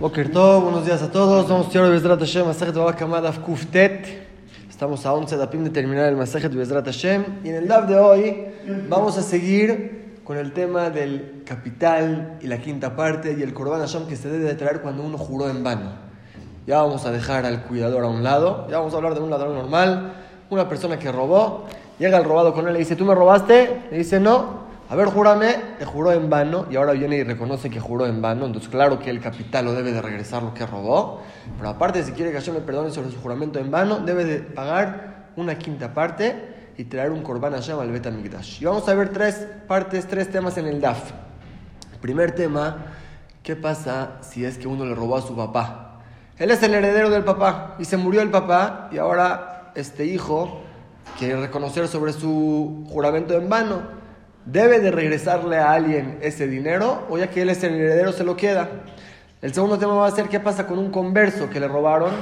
Boker Tov, buenos días a todos. Vamos a estudiar Bezrat Hashem, Masajet Baba Kamadaf Kuftet. Estamos a 11 dapim de terminar el Masajet Bezrat Hashem. Y en el DAF de hoy vamos a seguir con el tema del capital y la quinta parte y el Korban Hashem que se debe de traer cuando uno juró en vano. Ya vamos a dejar al cuidador a un lado. Ya vamos a hablar de un ladrón normal. Una persona que robó. Llega el robado con él y le dice, ¿tú me robaste? Le dice, no. A ver, júrame, te juró en vano y ahora viene y reconoce que juró en vano. Entonces, claro que el capital lo debe de regresar lo que robó. Pero aparte, si quiere que Hashem le perdone sobre su juramento en vano, debe de pagar una quinta parte y traer un korban Hashem al Bet Y vamos a ver tres partes, tres temas en el DAF. Primer tema, ¿qué pasa si es que uno le robó a su papá? Él es el heredero del papá y se murió el papá y ahora este hijo quiere reconocer sobre su juramento en vano debe de regresarle a alguien ese dinero o ya que él es el heredero se lo queda. El segundo tema va a ser qué pasa con un converso que le robaron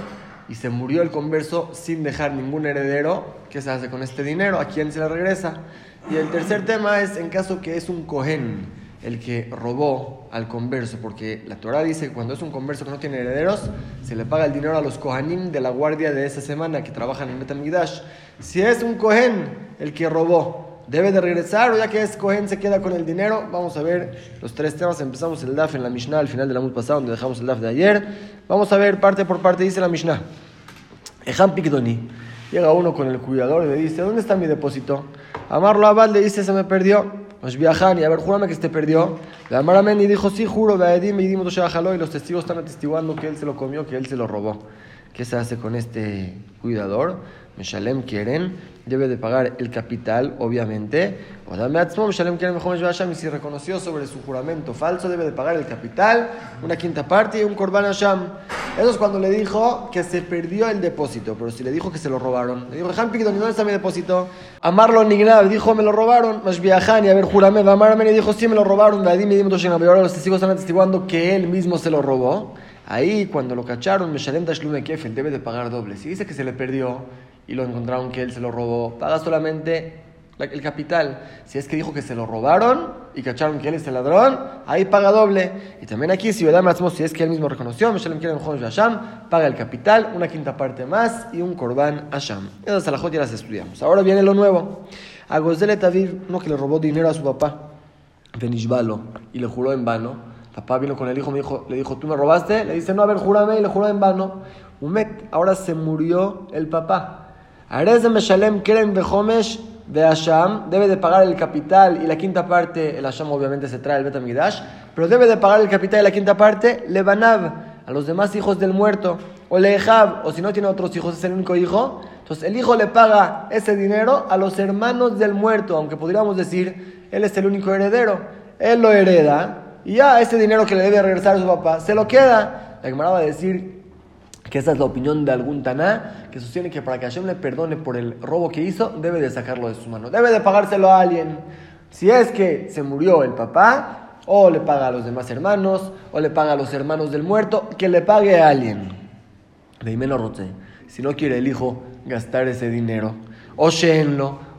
y se murió el converso sin dejar ningún heredero. ¿Qué se hace con este dinero? ¿A quién se le regresa? Y el tercer tema es en caso que es un cohen el que robó al converso, porque la Torah dice que cuando es un converso que no tiene herederos, se le paga el dinero a los kohanim de la guardia de esa semana que trabajan en Betamigdash. Si es un cohen el que robó debe de regresar o ya que es Cohen se queda con el dinero. Vamos a ver los tres temas. Empezamos el DAF en la Mishnah al final del año pasado, donde dejamos el DAF de ayer. Vamos a ver parte por parte, dice la Mishnah. Ejam Pikdoni. Llega uno con el cuidador y le dice, ¿dónde está mi depósito? Amarlo Abad le dice, se me perdió. Nos viajan y a ver, júrame que se perdió. La Amaramen y dijo, sí, juro, Baedim y dimos y los testigos están atestiguando que él se lo comió, que él se lo robó. ¿Qué se hace con este cuidador? Meshalem quieren, debe de pagar el capital, obviamente. Y si reconoció sobre su juramento falso, debe de pagar el capital, una quinta parte y un Korban Hashem. Eso es cuando le dijo que se perdió el depósito, pero si le dijo que se lo robaron. Le dijo, ¿dónde está mi depósito? Amarlo Nignab dijo, me lo robaron. Más viajan y a ver, jurame, Amarme y dijo, sí, me lo robaron. Y ahora los testigos están atestiguando que él mismo se lo robó. Ahí, cuando lo cacharon, Meshalem Tashlume Kefel debe de pagar doble. Si dice que se le perdió, y lo encontraron que él se lo robó, paga solamente el capital. Si es que dijo que se lo robaron y cacharon que él es el ladrón, ahí paga doble. Y también aquí, si si es que él mismo reconoció, paga el capital, una quinta parte más y un korban Asham. Esas alajot ya las estudiamos. Ahora viene lo nuevo. A Gozele Taviv, uno que le robó dinero a su papá, Benishbalo, y le juró en vano. Papá vino con el hijo, me dijo, le dijo, ¿tú me robaste? Le dice, no, a ver, júrame, y le juró en vano. Umet, ahora se murió el papá. Arez Meshalem Keren Behomesh de Hasham debe de pagar el capital y la quinta parte, el Hasham obviamente se trae el Betamidash, pero debe de pagar el capital y la quinta parte Lebanav, a los demás hijos del muerto, o Lehab, o si no tiene otros hijos, es el único hijo. Entonces el hijo le paga ese dinero a los hermanos del muerto, aunque podríamos decir, él es el único heredero, él lo hereda, y ya ese dinero que le debe regresar a su papá, se lo queda. La Gemara va a decir, que esa es la opinión de algún Taná, que sostiene que para que Hashem le perdone por el robo que hizo, debe de sacarlo de su mano, debe de pagárselo a alguien. Si es que se murió el papá, o le paga a los demás hermanos, o le paga a los hermanos del muerto, que le pague a alguien. De Rote, si no quiere el hijo gastar ese dinero, o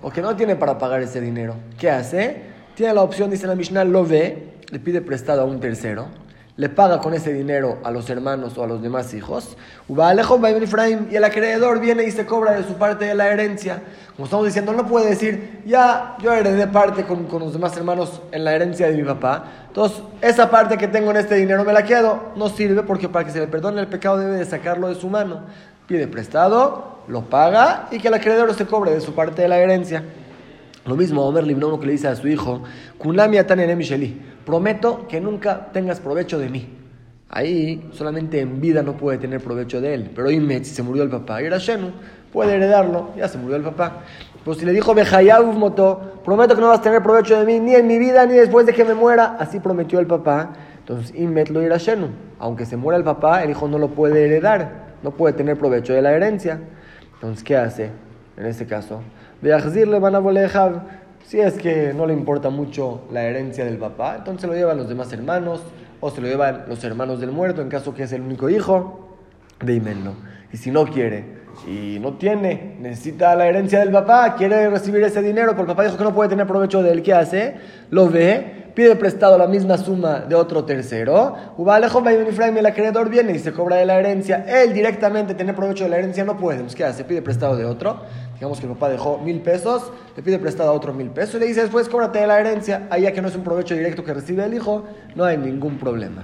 o que no tiene para pagar ese dinero, ¿qué hace? Tiene la opción, dice la Mishnah, lo ve, le pide prestado a un tercero le paga con ese dinero a los hermanos o a los demás hijos. Y el acreedor viene y se cobra de su parte de la herencia. Como estamos diciendo, no puede decir, ya yo heredé parte con, los demás hermanos en la herencia de mi papá. Entonces, esa parte que tengo en este dinero me la quedo. No sirve porque para que se le perdone el pecado debe de sacarlo de su mano. Pide prestado, lo paga y que el acreedor se cobre de su parte de la herencia. Lo mismo Omer Libno, que le dice a su hijo, Kunami prometo que nunca tengas provecho de mí. Ahí solamente en vida no puede tener provecho de él. Pero Imet, si se murió el papá, era Shenu, puede heredarlo, ya se murió el papá. Pues si le dijo Moto, prometo que no vas a tener provecho de mí ni en mi vida ni después de que me muera, así prometió el papá. Entonces Imet lo irá Shenu. Aunque se muera el papá, el hijo no lo puede heredar, no puede tener provecho de la herencia. Entonces, ¿qué hace en ese caso? le van a si es que no le importa mucho la herencia del papá, entonces lo llevan los demás hermanos o se lo llevan los hermanos del muerto en caso que es el único hijo de Imenlo. Y si no quiere y no tiene, necesita la herencia del papá, quiere recibir ese dinero, porque el papá dijo que no puede tener provecho de él, ¿qué hace? Lo ve, pide prestado la misma suma de otro tercero, el acreedor viene y se cobra de la herencia, él directamente tener provecho de la herencia no puede, ¿qué hace? Pide prestado de otro, digamos que el papá dejó mil pesos, le pide prestado a otro mil pesos y le dice después cóbrate de la herencia, ahí ya que no es un provecho directo que recibe el hijo, no hay ningún problema.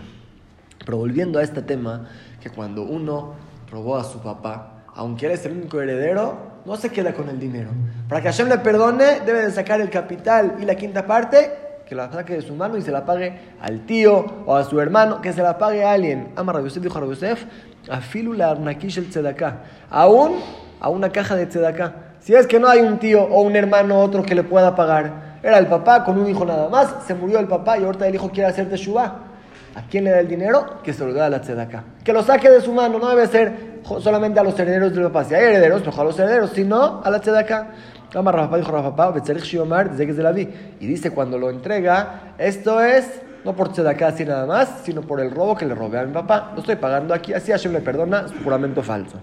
Pero volviendo a este tema, que cuando uno robó a su papá, aunque él el único heredero, no se queda con el dinero. Para que Hashem le perdone, debe de sacar el capital y la quinta parte, que la saque de su mano y se la pague al tío o a su hermano, que se la pague a alguien. Ama Rabbi Yosef dijo Rabbi Yosef, afilu la arnakish el tzedaká. Aún a una caja de tzedaká. Si es que no hay un tío o un hermano otro que le pueda pagar. Era el papá con un hijo nada más, se murió el papá y ahorita el hijo quiere hacer teshuva. ¿A quién le da el dinero? Que se lo da a la tzedaká. Que lo saque de su mano, no debe ser solamente a los herederos del papá. Si hay herederos, mejor a los herederos, si no, a la tzedaká. Y dice cuando lo entrega, esto es no por tzedaká así nada más, sino por el robo que le robé a mi papá. Lo estoy pagando aquí, así Hashem le perdona, es juramento falso.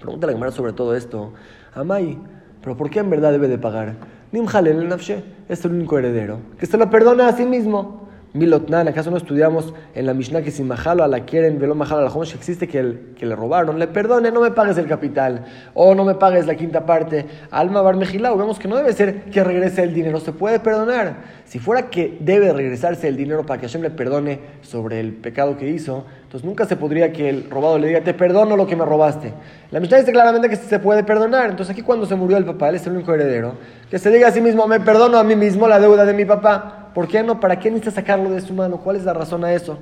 Pregúntale a Gemara sobre todo esto. Amay, ¿pero por qué en verdad debe de pagar? Nimjalel Nafshe es el único heredero, que se lo perdona a sí mismo. Milotnan, ¿acaso no estudiamos en la Mishnah que si majalo a la quieren, velo majalo a la que existe que, el, que le robaron? Le perdone, no me pagues el capital, o no me pagues la quinta parte. Alma bar vemos que no debe ser que regrese el dinero, se puede perdonar. Si fuera que debe regresarse el dinero para que Hashem le perdone sobre el pecado que hizo, entonces nunca se podría que el robado le diga, te perdono lo que me robaste. La Mishnah dice claramente que se puede perdonar. Entonces aquí cuando se murió el papá, él es el único heredero, que se diga a sí mismo, me perdono a mí mismo la deuda de mi papá. ¿Por qué no? ¿Para qué necesita sacarlo de su mano? ¿Cuál es la razón a eso?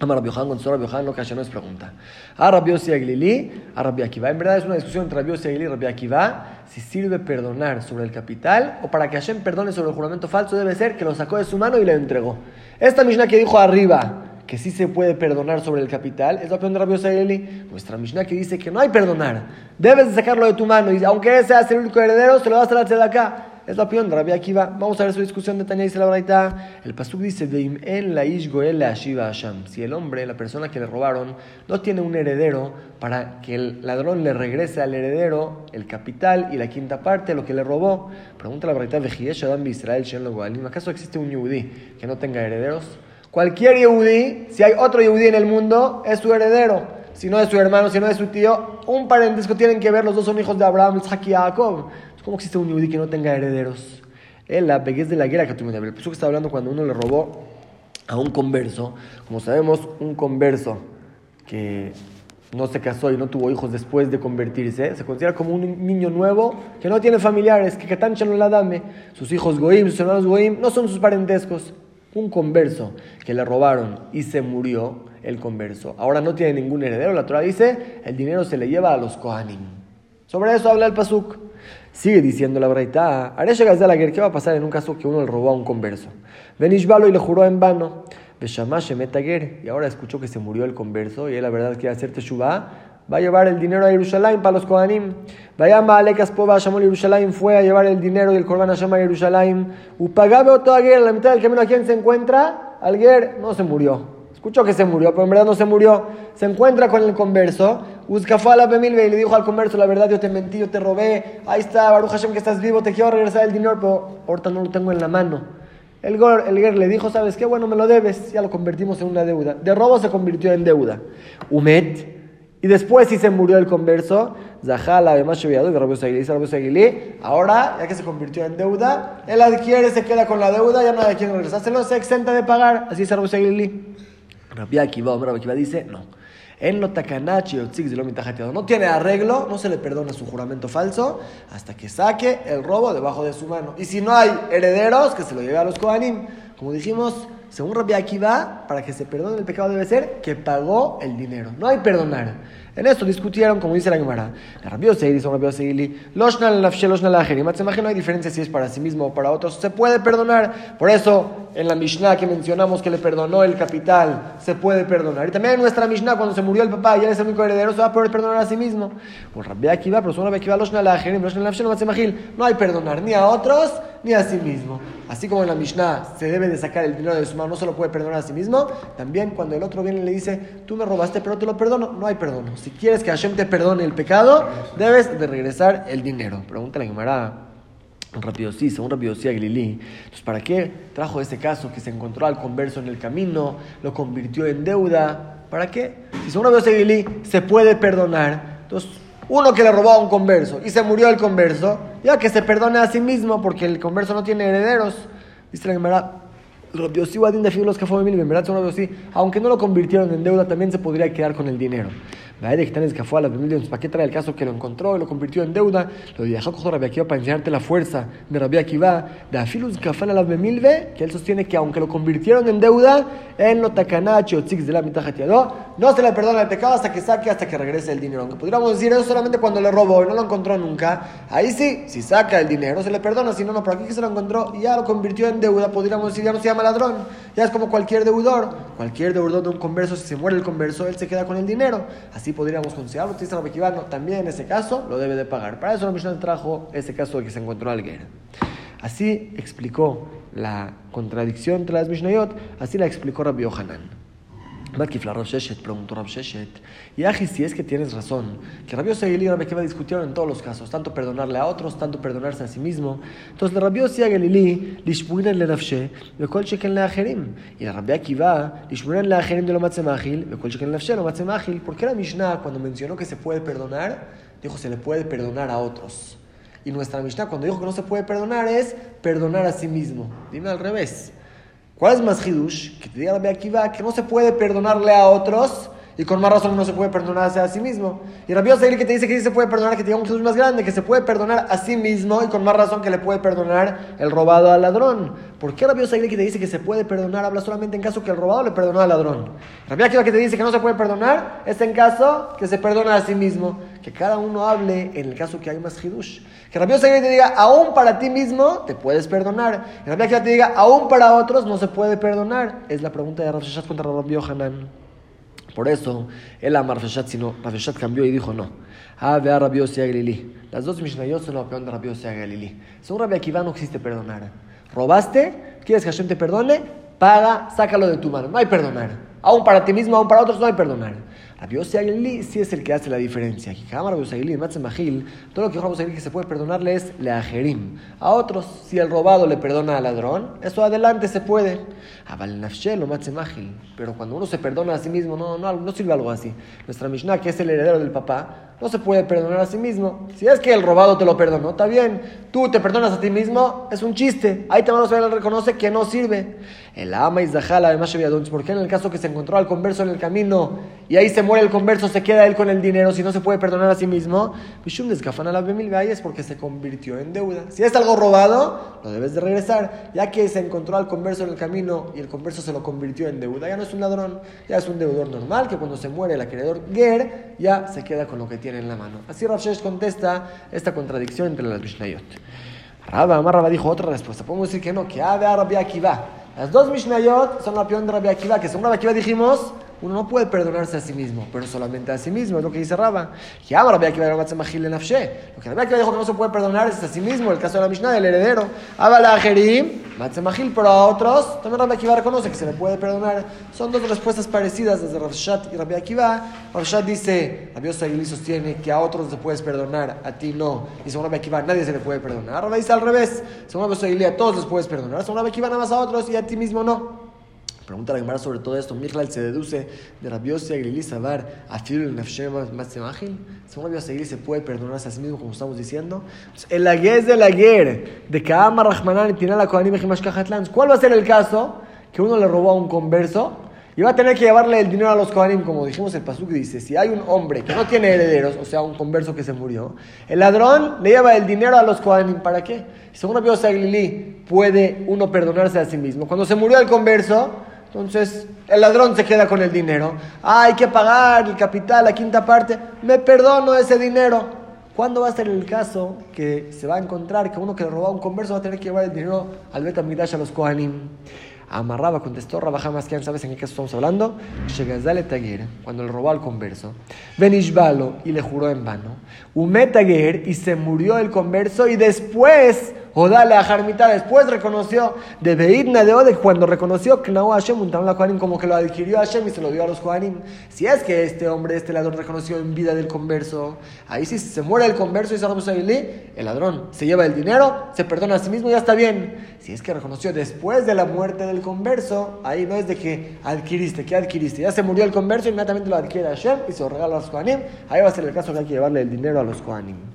Amar Rabbi Yohan, Gonzalo Rabbi Yohan, lo que nos pregunta. A Rabbi Yossi Aglili, a Rabbi Akiva. En verdad es una discusión entre Rabbi Yossi Aglili y Rabbi Akiva si sirve perdonar sobre el capital o para que Hashem perdone sobre el juramento falso debe ser que lo sacó de su mano y le entregó. Esta Mishnah que dijo arriba que sí se puede perdonar sobre el capital es la opinión de Rabbi Yossi. Nuestra Mishnah que dice que no hay perdonar. Debes de sacarlo de tu mano y aunque seas el único heredero, se lo das a la acá. Es la opinión de Rabbi Akiva. Vamos a ver su discusión de Tania dice la verdad. El pasuk dice, la Si el hombre, la persona que le robaron, no tiene un heredero para que el ladrón le regrese al heredero el capital y la quinta parte, lo que le robó. Pregunta la verdad, Israel, ¿acaso existe un yudí que no tenga herederos? Cualquier yudí, si hay otro yudí en el mundo, es su heredero. Si no es su hermano, si no es su tío, un parentesco tienen que ver, los dos son hijos de Abraham, Isaac y Jacob. ¿Cómo existe un yudí que no tenga herederos? En la peguez de la guerra que me El que está hablando cuando uno le robó a un converso. Como sabemos, un converso que no se casó y no tuvo hijos después de convertirse, se considera como un niño nuevo que no tiene familiares, que no la dame. Sus hijos goim, sus hermanos goim, no son sus parentescos. Un converso que le robaron y se murió, el converso. Ahora no tiene ningún heredero. La Torah dice, el dinero se le lleva a los Kohanim. Sobre eso habla el Pasuk. Sigue diciendo la Braita, ¿qué va a pasar en un caso que uno le robó a un converso? Benishbalo y le juró en vano. Y ahora escuchó que se murió el converso y él la verdad quiere hacer teshuvah. Va a llevar el dinero a Jerusalén para los Kohanim. Vayama Alekas Pova Shamol Jerusalén fue a llevar el dinero y el Korban a a Jerusalén. Upagabe otro Aguer, la mitad del camino a quien se encuentra, Alguer no se murió. Escuchó que se murió, pero en verdad no se murió. Se encuentra con el converso. La Bemilbe y le dijo al converso: La verdad, yo te mentí, yo te robé. Ahí está, Baruch Hashem, que estás vivo, te quiero regresar el dinero, pero ahorita no lo tengo en la mano. El Ger le dijo: ¿Sabes qué? Bueno, me lo debes. Ya lo convertimos en una deuda. De robo se convirtió en deuda. Umet. Y después, si se murió el converso, Zahal, además, y dice ahora, ya que se convirtió en deuda, él adquiere, se queda con la deuda, ya no hay quien regresárselo, se exenta de pagar. Así Rabbi Rabbi Akiva, Rabbi Akiva dice, no. En lo takanachi o no tiene arreglo, no se le perdona su juramento falso hasta que saque el robo debajo de su mano. Y si no hay herederos, que se lo lleve a los Kohanim. Como dijimos, según Rabbi Akiva, para que se perdone el pecado debe ser que pagó el dinero. No hay perdonar. En esto discutieron, como dice la Gemara, Rabbi Oseili son Rabbi Oseili, Loshna Lafshe, Loshna Lajerim. no hay diferencia si es para sí mismo o para otros. Se puede perdonar. Por eso, en la Mishnah que mencionamos que le perdonó el capital, se puede perdonar. Y también en nuestra Mishnah, cuando se murió el papá y él es el único heredero, se va a poder perdonar a sí mismo. Por Rabbi Akiva, pero son Rabbi Akiva, Loshna Lajerim, Loshna Lafshe, no hay perdonar ni a otros ni a sí mismo. Así como en la Mishnah se debe de sacar el dinero de su no se lo puede perdonar a sí mismo, también cuando el otro viene y le dice, tú me robaste, pero te lo perdono, no hay perdón. Si quieres que Hashem te perdone el pecado, debes de regresar el dinero. Pregúntale a Gemara. Rápido sí, según Rápido sí Aguililí. Entonces, ¿para qué trajo ese caso que se encontró al converso en el camino, lo convirtió en deuda? ¿Para qué? Si según Rápido Aguililí se puede perdonar, entonces uno que le robó a un converso y se murió el converso, ya que se perdone a sí mismo porque el converso no tiene herederos. Dice la aunque no lo convirtieron en deuda, también se podría quedar con el dinero. ¿Para qué trae el caso que lo encontró y lo convirtió en deuda? Lo viajó con Rabbi Akiva para enseñarte la fuerza de Rabbi Akiva, de Afilus Kafan a la Bemilve, que él sostiene que aunque lo convirtieron en deuda, en lo takanachi o de la no se le perdona el pecado hasta que saque, hasta que regrese el dinero. Aunque podríamos decir eso solamente cuando le robó y no lo encontró nunca, ahí sí, si saca el dinero se le perdona, si no, no, pero aquí que se lo encontró y ya lo convirtió en deuda, podríamos decir ya no se llama ladrón, ya es como cualquier deudor, cualquier deudor de un converso, si se muere el converso, él se queda con el dinero. Así podríamos considerarlo. Dice Rabbi también en ese caso lo debe de pagar. Para eso la Mishnah trajo ese caso de que se encontró alguien. Así explicó la contradicción entre las Mishnayot, así la explicó Rabbi Yohanan. Makifla Rav Sheshet preguntó Rav Sheshet, y Aji, si es que tienes razón, que Rabbi Yossi y Rabbi Kiva discutieron en todos los casos, tanto perdonarle a otros, tanto perdonarse a sí mismo. Entonces, Rabbi Yossi y Galilí, Lishmuinen le Nafshe, Bekol Sheken le Ajerim. Y Rabbi Akiva, Lishmuinen le Ajerim de lo Matzemachil, Bekol Sheken le Nafshe, lo Matzemachil. ¿Por qué la Mishnah, cuando mencionó que se puede perdonar, dijo se le puede perdonar a otros? Y nuestra Mishnah, cuando dijo que no se puede perdonar, es perdonar a sí mismo. Dime al revés. ¿Cuál es más hidush? Que te diga Rabbi Akiva que no se puede perdonarle a otros y con más razón no se puede perdonarse a sí mismo. Y Rabbi Yosef que te dice que sí se puede perdonar, que te diga un Jesús más grande, que se puede perdonar a sí mismo y con más razón que le puede perdonar el robado al ladrón. ¿Por qué Rabbi Yosef que te dice que se puede perdonar habla solamente en caso que el robado le perdonó al ladrón? Rabbi Akiva que te dice que no se puede perdonar es en caso que se perdona a sí mismo. Que cada uno hable en el caso que hay más hidush. Que Rabbi Yosef te diga, aún para ti mismo te puedes perdonar. Y Rabbi Akiva te diga, aún para otros no se puede perdonar. Es la pregunta de Rabbi contra Rabbi Yohanan. Por eso, él ama Rabbi sino Rabbi cambió y dijo no. Ah, ve a Rabbi Galilí. Las dos Mishnayot son la opinión de Rabbi Galilí. Según Rabbi Akiva no existe perdonar. ¿Robaste? ¿Quieres que Hashem te perdone? Paga, sácalo de tu mano. No hay perdonar. Aún para ti mismo, aún para otros no hay perdonar. Rabbi Agili sí es el que hace la diferencia. todo lo que Rabbi que se puede perdonarle es le ajerim. A otros, si el robado le perdona al ladrón, eso adelante se puede. Pero cuando uno se perdona a sí mismo, no, no, no sirve algo así. Nuestra Mishnah, que es el heredero del papá, no se puede perdonar a sí mismo. Si es que el robado te lo perdonó, está bien. Tú te perdonas a ti mismo, es un chiste. Ahí también se reconoce que no sirve. El ama y Zahal, además, porque en el caso que se encontró al converso en el camino y ahí se muere el converso, se queda él con el dinero, si no se puede perdonar a sí mismo, es porque se convirtió en deuda. Si es algo robado, lo debes de regresar, ya que se encontró al converso en el camino y el converso se lo convirtió en deuda. Ya no es un ladrón, ya es un deudor normal, que cuando se muere el acreedor Ger, ya se queda con lo que tiene en la mano. Así Rav contesta esta contradicción entre las Mishnayot. Rabba, Rabba dijo otra respuesta. Podemos decir que no, que Ave Rabbi Akiva. Las dos Mishnayot son la opinión de Rabbi Akiva, que según Rabbi Akiva dijimos, uno no puede perdonarse a sí mismo, pero solamente a sí mismo, es lo que dice Rabba. Lo que Rabbi Akiva dijo que no se puede perdonar es a sí mismo, el caso de la Mishnah, del heredero. Abala Jerim, pero a otros, también Rabbi Akiva reconoce que se le puede perdonar. Son dos respuestas parecidas desde Rafshat y Rabbi Akiva. Rafshat dice, Rabbi Yosagili sostiene que a otros se puedes perdonar, a ti no. Y según Rabbi Akiva, nadie se le puede perdonar. Rabbi dice al revés, según Rabbi Yosagili, a todos les puedes perdonar. Según Rabbi Akiva, nada más a otros y a ti mismo no. Pregunta la Gemara sobre todo esto. Mijlal se deduce de Rabiosi Aguilí Sabar a el Nefshem Matzemachil. Según Rabiosi Aguilí se puede perdonarse a sí mismo, como estamos diciendo. El laguez de la guerra de Kaama Rahmanan y Tinala Kohanim ¿Cuál va a ser el caso? Que uno le robó a un converso y va a tener que llevarle el dinero a los Kohanim, como dijimos el Pasuk dice, si hay un hombre que no tiene herederos, o sea, un converso que se murió, el ladrón le lleva el dinero a los Kohanim, ¿para qué? Según Rabbi Aguilí, puede uno perdonarse a sí mismo. Cuando se murió el converso, entonces, el ladrón se queda con el dinero. Ah, hay que pagar el capital, la quinta parte. Me perdono ese dinero. ¿Cuándo va a ser el caso que se va a encontrar que uno que le robó a un converso va a tener que llevar el dinero al Betamidash a los Kohanim? Amarraba, contestó Rabajamas, ¿quién sabes en qué caso estamos hablando? Shegazale Taguer, cuando le robó al converso. Benishbalo y le juró en vano. Umetaguer y se murió el converso y después o dale a Jarmita, después reconoció de Beidna de Ode, cuando reconoció que no Hashem, un la Kohanim, como que lo adquirió Hashem y se lo dio a los Kohanim. Si es que este hombre, este ladrón, reconoció en vida del converso, ahí sí se muere el converso y se el ladrón se lleva el dinero, se perdona a sí mismo y ya está bien. Si es que reconoció después de la muerte del converso, ahí no es de que adquiriste, que adquiriste. Ya se murió el converso, inmediatamente lo adquiere Hashem y se lo regala a los Kohanim. Ahí va a ser el caso que hay que llevarle el dinero a los Kohanim.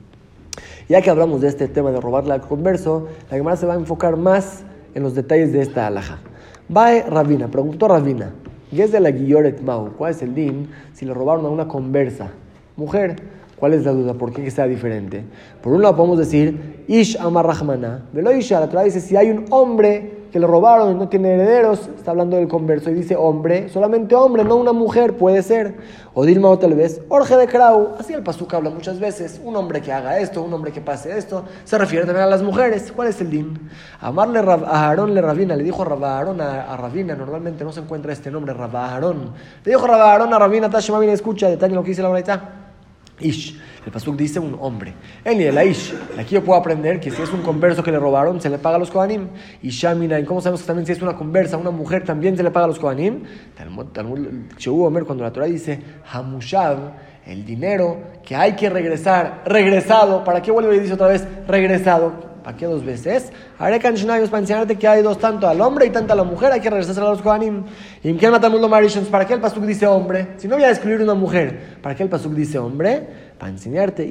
Ya que hablamos de este tema de robarle al converso, la Gemara se va a enfocar más en los detalles de esta alhaja. Va Rabina, preguntó Rabina, ¿qué es de la Guilloret Mau? ¿Cuál es el din si le robaron a una conversa? Mujer, ¿cuál es la duda? ¿Por qué sea diferente? Por un lado podemos decir, Ish Amar Rahmana, Velo Isha, la Torah dice, si hay un hombre que le robaron y no tiene herederos, está hablando del converso y dice hombre, solamente hombre, no una mujer, puede ser. O Dilma o tal vez, Orge de Krau, así el Pasuk habla muchas veces, un hombre que haga esto, un hombre que pase esto, se refiere también a las mujeres. ¿Cuál es el din? Amarle a Aarón le Rabina, le dijo Aarón a, a Rabina, normalmente no se encuentra este nombre, Aarón. Le dijo Aarón a Rabina, Tashima, escucha, detalle lo que dice la verdad. Ish. El Pasuk dice un hombre. El el Aish. Aquí yo puedo aprender que si es un converso que le robaron, se le paga a los Kohanim. Y Shamina, ¿cómo sabemos que también si es una conversa, una mujer, también se le paga a los Kohanim? Omer, cuando la Torah dice Hamushav, el dinero que hay que regresar, regresado, ¿para qué vuelve y dice otra vez regresado? ¿Para qué dos veces? Haré cancionarios para enseñarte que hay dos, tanto al hombre y tanto a la mujer, hay que regresar a los Kohanim. ¿Y qué matamos los Marishans? ¿Para qué el Pasuk dice hombre? Si no voy a excluir una mujer, ¿para qué el Pasuk dice hombre? Para enseñarte,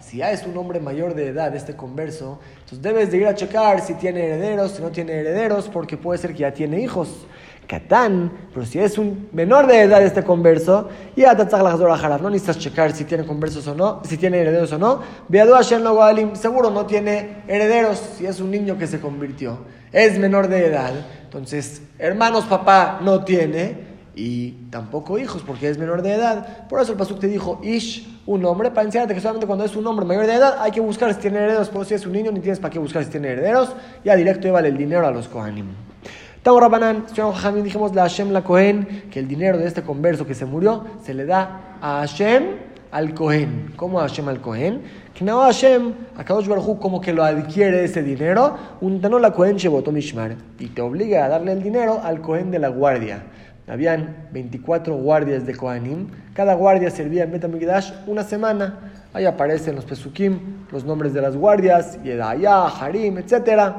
si ya es un hombre mayor de edad, este converso, entonces debes de ir a checar si tiene herederos, si no tiene herederos, porque puede ser que ya tiene hijos. Catán, pero si es un menor de edad este converso, y no necesitas checar si tiene conversos o no, si tiene herederos o no. seguro no tiene herederos si es un niño que se convirtió. Es menor de edad, entonces hermanos papá no tiene y tampoco hijos porque es menor de edad. Por eso el Pasuk te dijo Ish, un hombre, para enseñarte que solamente cuando es un hombre mayor de edad hay que buscar si tiene herederos, pero si es un niño ni tienes para qué buscar si tiene herederos, ya directo lleva el dinero a los Kohanim. Tau Rabanan, Jamín, dijimos la Hashem la Kohen, que el dinero de este converso que se murió se le da a Hashem al Kohen. ¿Cómo a Hashem al Kohen? Que no Hashem, a Kadosh Baruj como que lo adquiere ese dinero, un la Kohen Mishmar, y te obliga a darle el dinero al Kohen de la guardia. Habían 24 guardias de Kohanim. Cada guardia servía en Betamigdash una semana. Ahí aparecen los Pesukim, los nombres de las guardias, Yedaya, Harim, etc.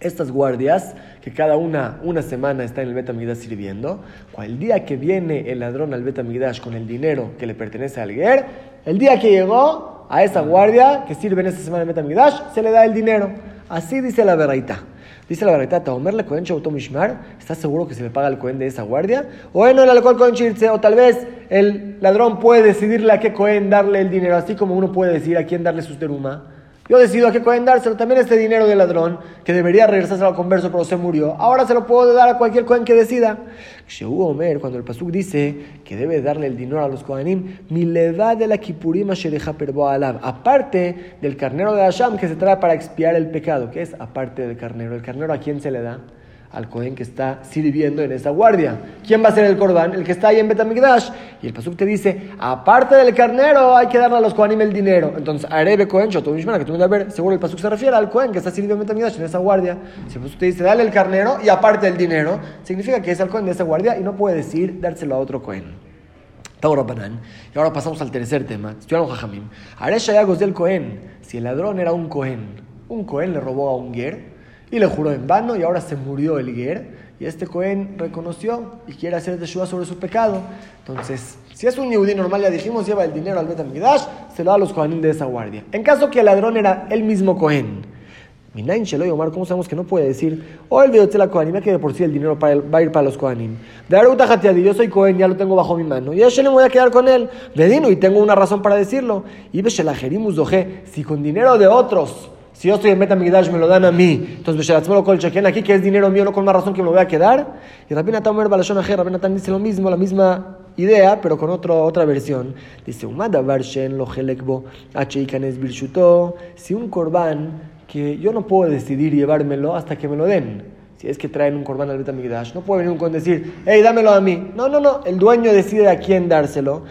Estas guardias, que cada una una semana está en el Betamigdash sirviendo, el día que viene el ladrón al Betamigdash con el dinero que le pertenece al Ger, el día que llegó a esa guardia que sirve en esa semana en Betamigdash, se le da el dinero. Así dice la veraita. Dice la verdad, Taomer le Cohen Mishmar, ¿estás seguro que se le paga el Cohen de esa guardia? O bueno, el alcohol con o tal vez el ladrón puede decidirle a qué Cohen darle el dinero, así como uno puede decir a quién darle su teruma. Yo decido a qué Cohen dárselo. También este dinero del ladrón, que debería regresarse al converso, pero se murió. Ahora se lo puedo dar a cualquier Cohen que decida. Shehu Omer, cuando el Pasuk dice que debe darle el dinero a los Kohanim, mi leva de la Kipurim alab. Aparte del carnero de Hashem que se trae para expiar el pecado. ¿Qué es aparte del carnero? ¿El carnero a quién se le da? Al Cohen que está sirviendo en esa guardia. ¿Quién va a ser el Corbán? El que está ahí en Betamigdash. Y el Pasuk te dice, aparte del carnero, hay que darle a los Kohanim el dinero. Entonces, Arebe Cohen, que tú me a ver, seguro el Pasuk se refiere al Cohen que está sirviendo en Betamigdash, en esa guardia. Si el Pasuk te dice, dale el carnero y aparte el dinero, significa que es el Cohen de esa guardia y no puede decir dárselo a otro Cohen. Y ahora pasamos al tercer tema. Del Cohen. Si el ladrón era un Cohen, un Cohen le robó a un Ger y le juró en vano y ahora se murió el Ger. Y este Cohen reconoció y quiere hacer Teshuvah sobre su pecado. Entonces, si es un Yehudi normal, ya dijimos, lleva el dinero al Betamigdash, se lo da a los Kohanim de esa guardia. En caso que el ladrón era el mismo Cohen. Minain Sheloy Omar, ¿cómo sabemos que no puede decir, oh, el de la Kohanim, que de por sí el dinero va a ir para los Kohanim? De Aruta yo soy Cohen, ya lo tengo bajo mi mano. Y a le voy a quedar con él. Bedino, y tengo una razón para decirlo. Y Beshelajerim Doje, si con dinero de otros si yo estoy en Betamigdash, me lo dan a mí. Entonces, aquí que es dinero mío, no con una razón que me lo voy a quedar. Y Rabina Tamer Balashon Rabina Tan dice lo mismo, la misma idea, pero con otro, otra versión. Dice, lo Si un corbán que yo no puedo decidir llevármelo hasta que me lo den. Si es que traen un corbán al Betamigdash, no puede venir un Cohen decir, hey, dámelo a mí. No, no, no. El dueño decide a quién dárselo.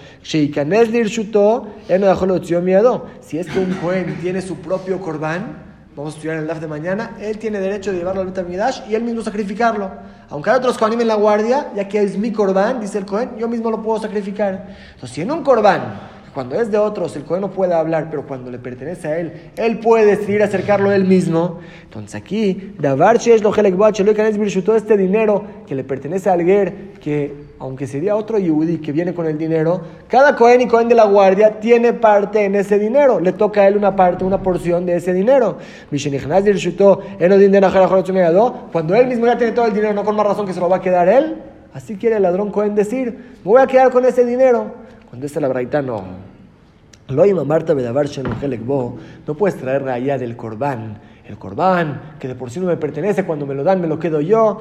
Si es que un Cohen tiene su propio corbán, vamos a estudiar el DAF de mañana, él tiene derecho de llevarlo al Betamigdash y él mismo sacrificarlo. Aunque hay otros Kohanim en la guardia, ya que es mi corbán, dice el Cohen, yo mismo lo puedo sacrificar. Entonces, si en un corbán cuando es de otros, el Cohen no puede hablar, pero cuando le pertenece a él, él puede decidir acercarlo él mismo. Entonces aquí, todo este dinero que le pertenece a alguien, que aunque sería otro Yehudi que viene con el dinero, cada Cohen y Cohen de la guardia tiene parte en ese dinero. Le toca a él una parte, una porción de ese dinero. Cuando él mismo ya tiene todo el dinero, no con más razón que se lo va a quedar él. Así quiere el ladrón Cohen decir, me voy a quedar con ese dinero. Cuando está la braita, no. Lo Marta no puedes traer allá del corbán el corbán, que de por sí no me pertenece, cuando me lo dan me lo quedo yo.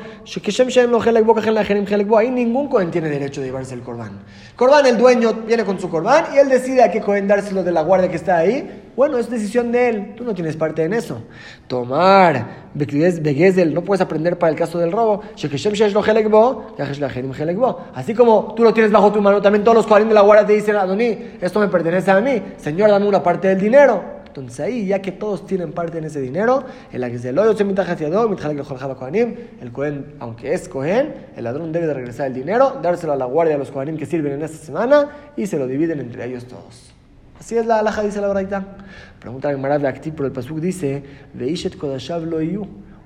Ahí ningún cohen tiene derecho de llevarse el corbán. Corbán, el dueño viene con su corbán y él decide a qué cohen dárselo de la guardia que está ahí. Bueno, es decisión de él, tú no tienes parte en eso. Tomar, Begezel, no puedes aprender para el caso del robo. Así como tú lo tienes bajo tu mano, también todos los cohen de la guardia te dicen, Adoní, esto me pertenece a mí, Señor, dame una parte del dinero. Entonces ahí, ya que todos tienen parte en ese dinero, el el Cohen, aunque es Cohen, el ladrón debe de regresar el dinero, dárselo a la guardia a los Cohenim que sirven en esta semana y se lo dividen entre ellos todos. Así es la alaja, dice la braita. Pregunta de Akti, pero el Pasuk dice,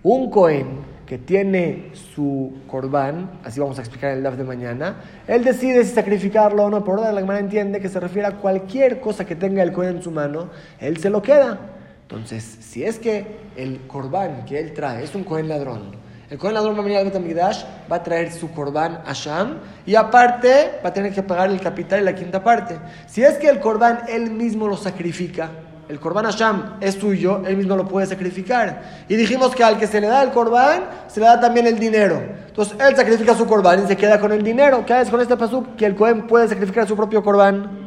un Cohen que tiene su corbán, así vamos a explicar en el DAF de mañana, él decide si sacrificarlo o no, por orden la hermana entiende que se refiere a cualquier cosa que tenga el Cohen en su mano, él se lo queda. Entonces, si es que el corbán que él trae es un Cohen ladrón, el Cohen ladrón va a venir al Betamigdash, va a traer su corbán a Sham y aparte va a tener que pagar el capital y la quinta parte. Si es que el corbán él mismo lo sacrifica, el Corban Hashem es suyo, él mismo lo puede sacrificar. Y dijimos que al que se le da el Corban, se le da también el dinero. Entonces él sacrifica su Corban y se queda con el dinero. ¿Qué haces con este pasuk? Que el Cohen puede sacrificar su propio Corban.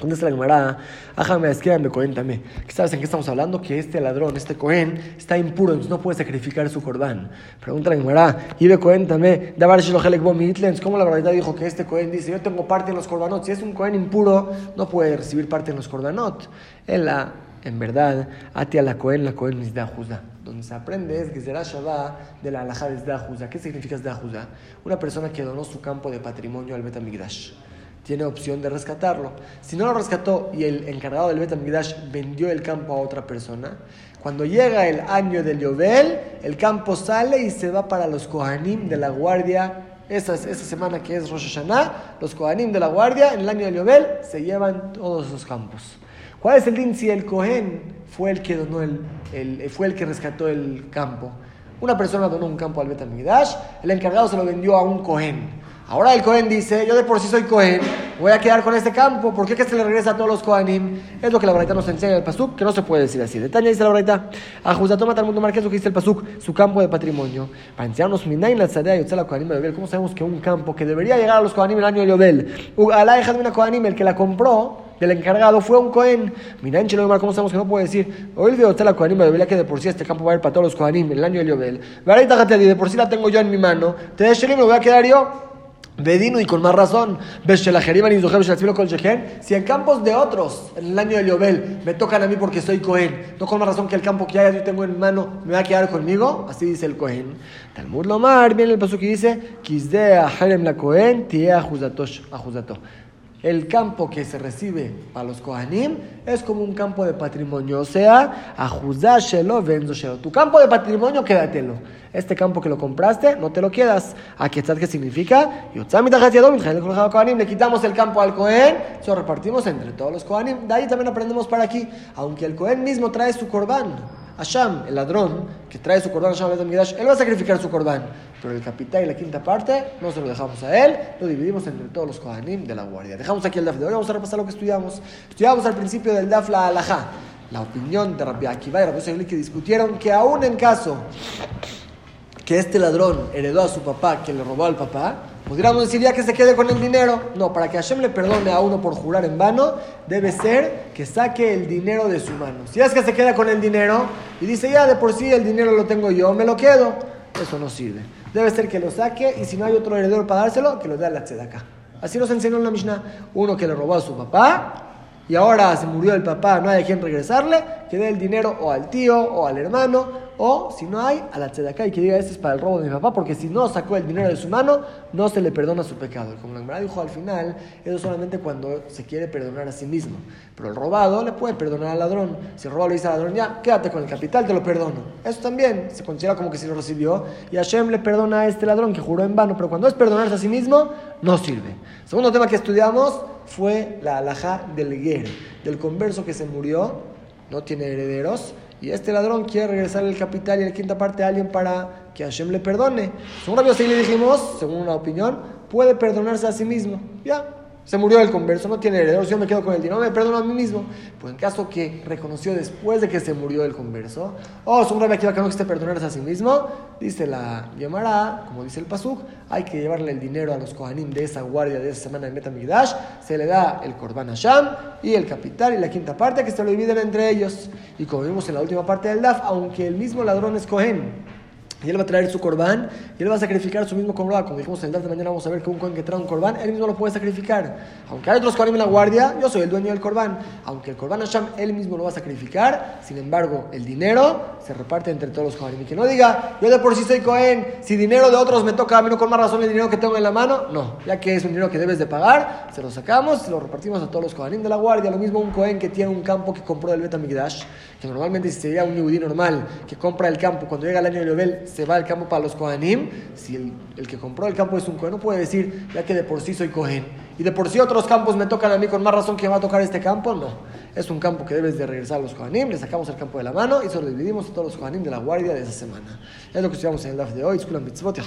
¿Dónde está la Gemara? Ájame, escríbame, cuéntame. ¿Sabes en qué estamos hablando? Que este ladrón, este Cohen, está impuro, entonces no puede sacrificar su Corban. Pregunta la Gemara, y ve, cuéntame, ¿cómo la verdad dijo que este Cohen dice, yo tengo parte en los Corbanot? Si es un Cohen impuro, no puede recibir parte en los Corbanot. En la, en verdad, ati a la Cohen, la Cohen es Juzá. Donde se aprende es que será Shabbat de la alhaja de Juzá. ¿Qué significa Juzá? Una persona que donó su campo de patrimonio al Betamigdash tiene opción de rescatarlo. Si no lo rescató y el encargado del Betamigdash vendió el campo a otra persona, cuando llega el año del Yobel, el campo sale y se va para los Kohanim de la guardia. Esa, esa semana que es Rosh Hashanah, los Kohanim de la guardia, en el año del Yobel, se llevan todos esos campos. ¿Cuál es el din si el Kohen fue el que donó el, fue el que rescató el campo? Una persona donó un campo al Betamigdash, el encargado se lo vendió a un Kohen. Ahora el Cohen dice, yo de por sí soy Cohen, voy a quedar con este campo, ¿por qué que se le regresa a todos los Kohanim? Es lo que la Braita nos enseña en el Pasuk, que no se puede decir así. Detalle dice la Braita, Ajuzatoma el mundo marqués, lo que dice el Pasuk, su campo de patrimonio. Para enseñarnos Minain la Tzadea y la Kohanim de ¿cómo sabemos que un campo que debería llegar a los Kohanim el año de Yobel, a la hija de una Kohanim, el que la compró, del encargado fue un Cohen. Minain Chelo ¿cómo sabemos que no puede decir? Hoy de la Kohanim de que de por sí este campo va a ir para todos los Kohanim el año de Yobel. Braita de por sí la tengo yo en mi mano, te de me voy a quedar yo. Bedino y con más razón, si en campos de otros, en el año de Yobel, me tocan a mí porque soy Cohen, no con más razón que el campo que haya yo tengo en mano me va a quedar conmigo, así dice el Cohen. Talmud Lomar, viene el paso que dice, la Cohen, el campo que se recibe para los Kohanim es como un campo de patrimonio, o sea, ajuzashelo, vendoshelo. Tu campo de patrimonio, quédatelo. Este campo que lo compraste, no te lo quedas. Aquí está qué significa. Le quitamos el campo al Cohen, se lo repartimos entre todos los Kohanim. De ahí también aprendemos para aquí, aunque el Cohen mismo trae su corbán. Hashem, el ladrón que trae su corbán a él va a sacrificar su corbán. Pero el capital y la quinta parte no se lo dejamos a él, lo dividimos entre todos los Kohanim de la guardia. Dejamos aquí el Daf de hoy, vamos a repasar lo que estudiamos. Estudiamos al principio del Daf la Alajá, la opinión de Rabbi Akiva y Rabbi que discutieron que aún en caso que este ladrón heredó a su papá, que le robó al papá, Podríamos decir ya que se quede con el dinero. No, para que Hashem le perdone a uno por jurar en vano, debe ser que saque el dinero de su mano. Si es que se queda con el dinero y dice, ya de por sí el dinero lo tengo yo, me lo quedo. eso no sirve. Debe ser que lo saque y si no hay otro heredero para dárselo, que lo dé a la tzedakah. Así nos enseñó en la Mishnah. Uno que le robó a su papá y ahora se murió el papá, no hay quien regresarle, que dé el dinero o al tío o al hermano o si no hay, a la tzedaká y que diga, este es para el robo de mi papá, porque si no sacó el dinero de su mano, no se le perdona su pecado. Como la Gemara dijo al final, eso solamente cuando se quiere perdonar a sí mismo. Pero el robado le puede perdonar al ladrón. Si el robado le dice al ladrón, ya, quédate con el capital, te lo perdono. Eso también se considera como que si lo recibió. Y Hashem le perdona a este ladrón que juró en vano. Pero cuando es perdonarse a sí mismo, no sirve. Segundo tema que estudiamos fue la alajá del guer, del converso que se murió, no tiene herederos y este ladrón quiere regresar el capital y la quinta parte a alguien para que Hashem le perdone. Según Rabbi le dijimos, según una opinión, puede perdonarse a sí mismo. Ya, se murió el converso, no tiene herederos, yo me quedo con el dinero, me perdono a mí mismo. Pues en caso que reconoció después de que se murió el converso, oh, un rabia que no esté perdonarse a sí mismo, dice la llamará, como dice el Pasuk, hay que llevarle el dinero a los Kohanim de esa guardia de esa semana en Metamigdash, se le da el Korban Hashem y el capital y la quinta parte que se lo dividen entre ellos. Y como vimos en la última parte del DAF, aunque el mismo ladrón es Kohen, y él va a traer su corbán y él va a sacrificar su mismo corbán. Como dijimos en el de mañana, vamos a ver que un cohen que trae un corbán, él mismo lo puede sacrificar. Aunque hay otros cohen en la guardia, yo soy el dueño del corbán. Aunque el corbán Hashem, él mismo lo va a sacrificar. Sin embargo, el dinero se reparte entre todos los cohen. Y que no diga, yo de por sí soy cohen, si dinero de otros me toca a mí, no con más razón el dinero que tengo en la mano. No, ya que es un dinero que debes de pagar, se lo sacamos y lo repartimos a todos los cohen de la guardia. Lo mismo un cohen que tiene un campo que compró del Betamigdash, que normalmente sería un yudí normal que compra el campo, cuando llega el año de Yobel, se va al campo para los Kohanim, si el, que compró el campo es un Kohen, no puede decir, ya que de por sí soy Kohen, y de por sí otros campos me tocan a mí con más razón que va a tocar este campo, no. Es un campo que debes de regresar a los Kohanim, le sacamos el campo de la mano y se lo dividimos a todos los Kohanim de la guardia de esa semana. Es lo que estudiamos en el DAF de hoy, Mitzvot y